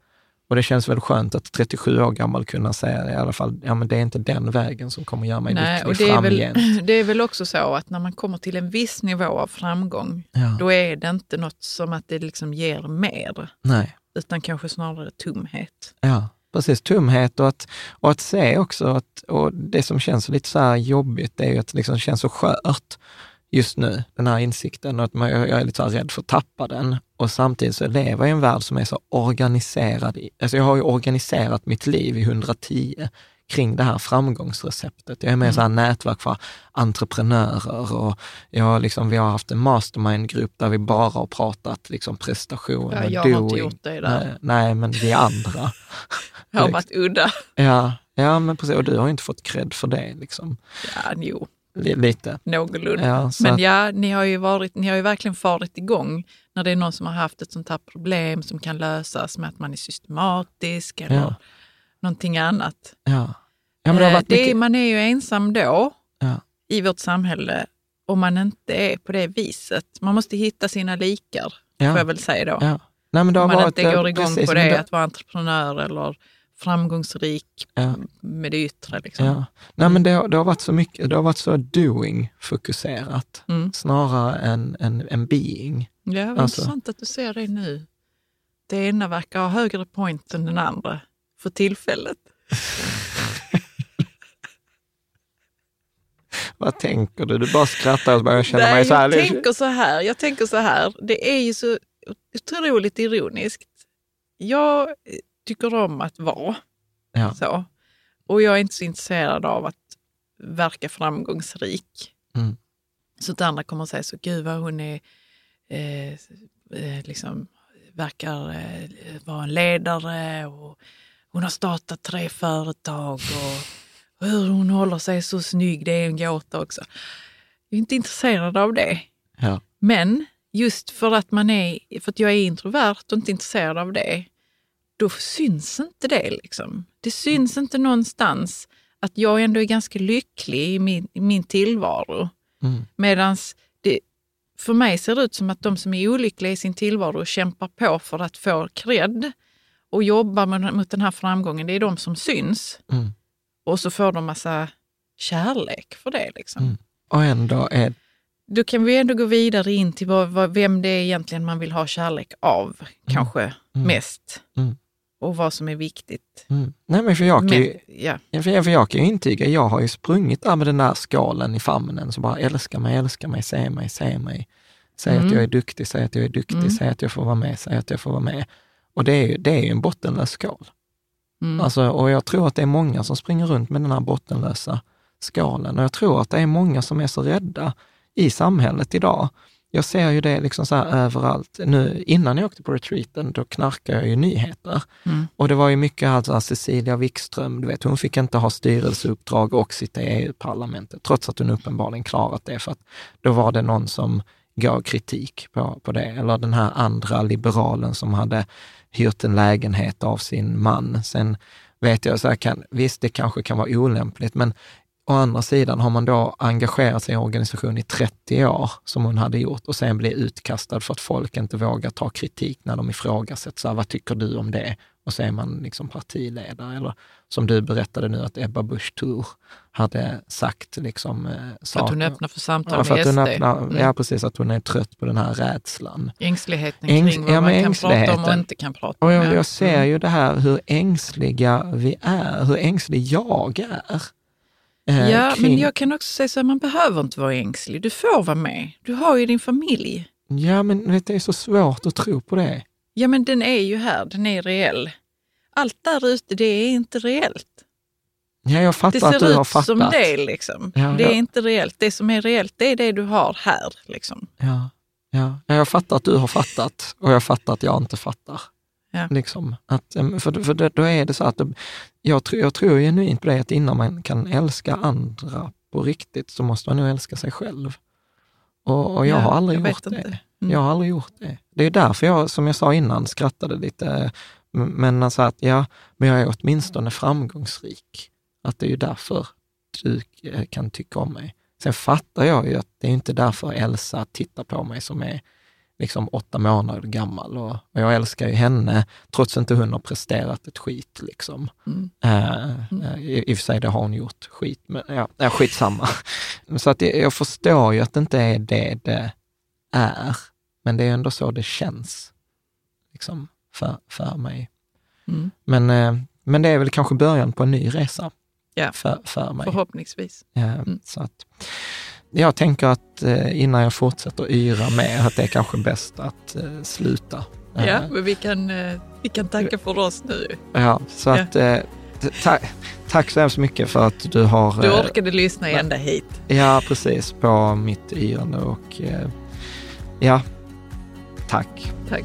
Och det känns väl skönt att 37 år gammal kunna säga det i alla fall, ja men det är inte den vägen som kommer göra mig Nej, lycklig det är, väl, framgent. [laughs] det är väl också så att när man kommer till en viss nivå av framgång, Ja, då är det inte något som att det liksom ger mer, nej. utan kanske snarare tomhet. Ja, precis. Tomhet och att, och att se också att, och det som känns lite så jobbigt är ju att det liksom känns så skört just nu, den här insikten och att man, jag är lite så rädd för att tappa den. Och samtidigt så lever jag i en värld som är så organiserad. Alltså jag har ju organiserat mitt liv i 110 kring det här framgångsreceptet. Jag är med i så här nätverk för entreprenörer och jag liksom, vi har haft en mastermind-grupp där vi bara har pratat liksom prestation Ja, jag har inte doing. gjort det där. Nej, nej, men vi andra. Jag har varit udda. Ja, ja men precis. Och du har ju inte fått cred för det. Liksom. Ja, jo, Lite. någorlunda. Ja, Men att, ja, ni har, ju varit, ni har ju verkligen farit igång när det är någon som har haft ett sånt här problem som kan lösas med att man är systematisk eller Ja. någonting annat. ja. ja det Eh, varit det mycket, man är ju ensam då ja, i vårt samhälle om man inte är på det viset. Man måste hitta sina likar, ja, får jag väl säga då. ja. Nej, men det har Om man varit, inte går igång precis, på men det, att vara entreprenör eller framgångsrik Ja. med det yttre. Liksom. Ja. Nej, men det, har- det har varit så mycket, det har varit så doing-fokuserat, Mm. snarare än en, en being. Ja, Alltså- intressant att du ser det nu. Det ena verkar ha högre point än den andra för tillfället. [laughs] Vad tänker du? Du bara skrattar och bara, jag känner mig så här. jag tänker så här. Jag tänker så här. Det är ju så otroligt ironiskt. Jag tycker om att vara Ja. så. Och jag är inte så intresserad av att verka framgångsrik. Mm. Så att andra kommer att säga så, gud vad hon är, eh, eh, liksom, verkar eh, vara en ledare och hon har startat tre företag och hur hon håller sig så snygg, det är en gåta också. Jag är inte intresserad av det. Ja. Men just för att, man är, för att jag är introvert och inte intresserad av det, då syns inte det. Liksom. Det syns inte någonstans att jag ändå är ganska lycklig i min, i min tillvaro. Mm. Medan för mig ser det ut som att de som är olyckliga i sin tillvaro och kämpar på för att få cred och jobbar med, mot den här framgången, det är de som syns. Mm. Och så får de massa kärlek för det. Liksom. Mm. Och ändå är Då kan vi ändå gå vidare in till vad, vad, vem det är egentligen man vill ha kärlek av, kanske mest. Och vad som är viktigt. Mm. Nej, men för jag, kan Men, ju, ja. För jag, för jag kan ju intyga, jag har ju sprungit där med den där skalen i famnen, så bara älska mig, älska mig, se mig, se mig. Säg Mm. att jag är duktig, säg att jag är duktig, Mm. säg att jag får vara med, säg att jag får vara med. Och det är ju, det är ju en bottenlös skal. Mm. Alltså, och jag tror att det är många som springer runt med den här bottenlösa skalen. Och jag tror att det är många som är så rädda i samhället idag. Jag ser ju det liksom så här överallt. Nu, innan jag åkte på retreaten, då knarkade jag ju nyheter. Mm. Och det var ju mycket alltså Cecilia Wikström, du vet, hon fick inte ha styrelseuppdrag och sitta i EU-parlamentet, trots att hon uppenbarligen klarat det, för att då var det någon som gav kritik på, på det. Eller den här andra liberalen som hade hyrt en lägenhet av sin man. Sen vet jag, så här kan, visst det kanske kan vara olämpligt, men å andra sidan har man då engagerat sig i en organisation i 30 år, som hon hade gjort, och sen blir utkastad för att folk inte vågar ta kritik när de. Så här, vad tycker du om det? Och så är man liksom partiledare. Eller som du berättade nu, att Ebba Busch Thor hade sagt liksom, eh, För att hon öppnar för samtal Ja, med SD. öppnar, Mm. ja, precis, att hon är trött på den här rädslan. Ängsligheten Ängs- kring vad ja, man kan prata om och inte kan prata om. Och jag, ja. jag ser Mm. ju det här hur ängsliga vi är, hur ängslig jag är. Eh, Ja, kring- men jag kan också säga så här, man behöver inte vara ängslig. Du får vara med. Du har ju din familj. Ja, men vet, det är så svårt att tro på det. Ja, men den är ju här. Den är reell. Allt där ute, det är inte reellt. Ja, jag Det fattar att ser du har ut fattat. som det liksom. Ja, det är ja. inte reellt. Det som är reellt, det är det du har här. Liksom. Ja, ja. Ja, jag fattar att du har fattat och jag fattar att jag inte fattar. Ja. Liksom, att, för för då är det så att jag, tror- jag tror genuint på det att innan man kan älska andra på riktigt så måste man nog älska sig själv. Och, och jag Ja, har aldrig jag gjort det. Mm. Jag har aldrig gjort det. Det är därför jag, som jag sa innan, skrattade lite. Men alltså att, ja, men jag är åtminstone framgångsrik. Att det är ju därför du eh, kan tycka om mig. Sen fattar jag ju att det är inte därför Elsa tittar på mig som är liksom åtta månader gammal. Och, och jag älskar ju henne, trots att inte hon har presterat ett skit. Liksom. Mm. Eh, eh, i, I och för sig, det har hon gjort, skit, men ja, ja, skitsamma. [laughs] Så att jag, jag förstår ju att det inte är det det är, men det är ändå så det känns liksom, för, för mig. Mm. Men, eh, men det är väl kanske början på en ny resa Ja. för, för mig. Förhoppningsvis. Eh, Mm. Så att, jag tänker att eh, innan jag fortsätter yra mer, att det är kanske bäst att eh, sluta. Eh, Ja, men vi kan, eh, vi kan tacka för oss nu. ja, så att, eh, ta, tack så hemskt mycket för att du har... Du eh, orkade lyssna ända hit. Ja, precis, på mitt yrande och eh, ja, tack. Tack.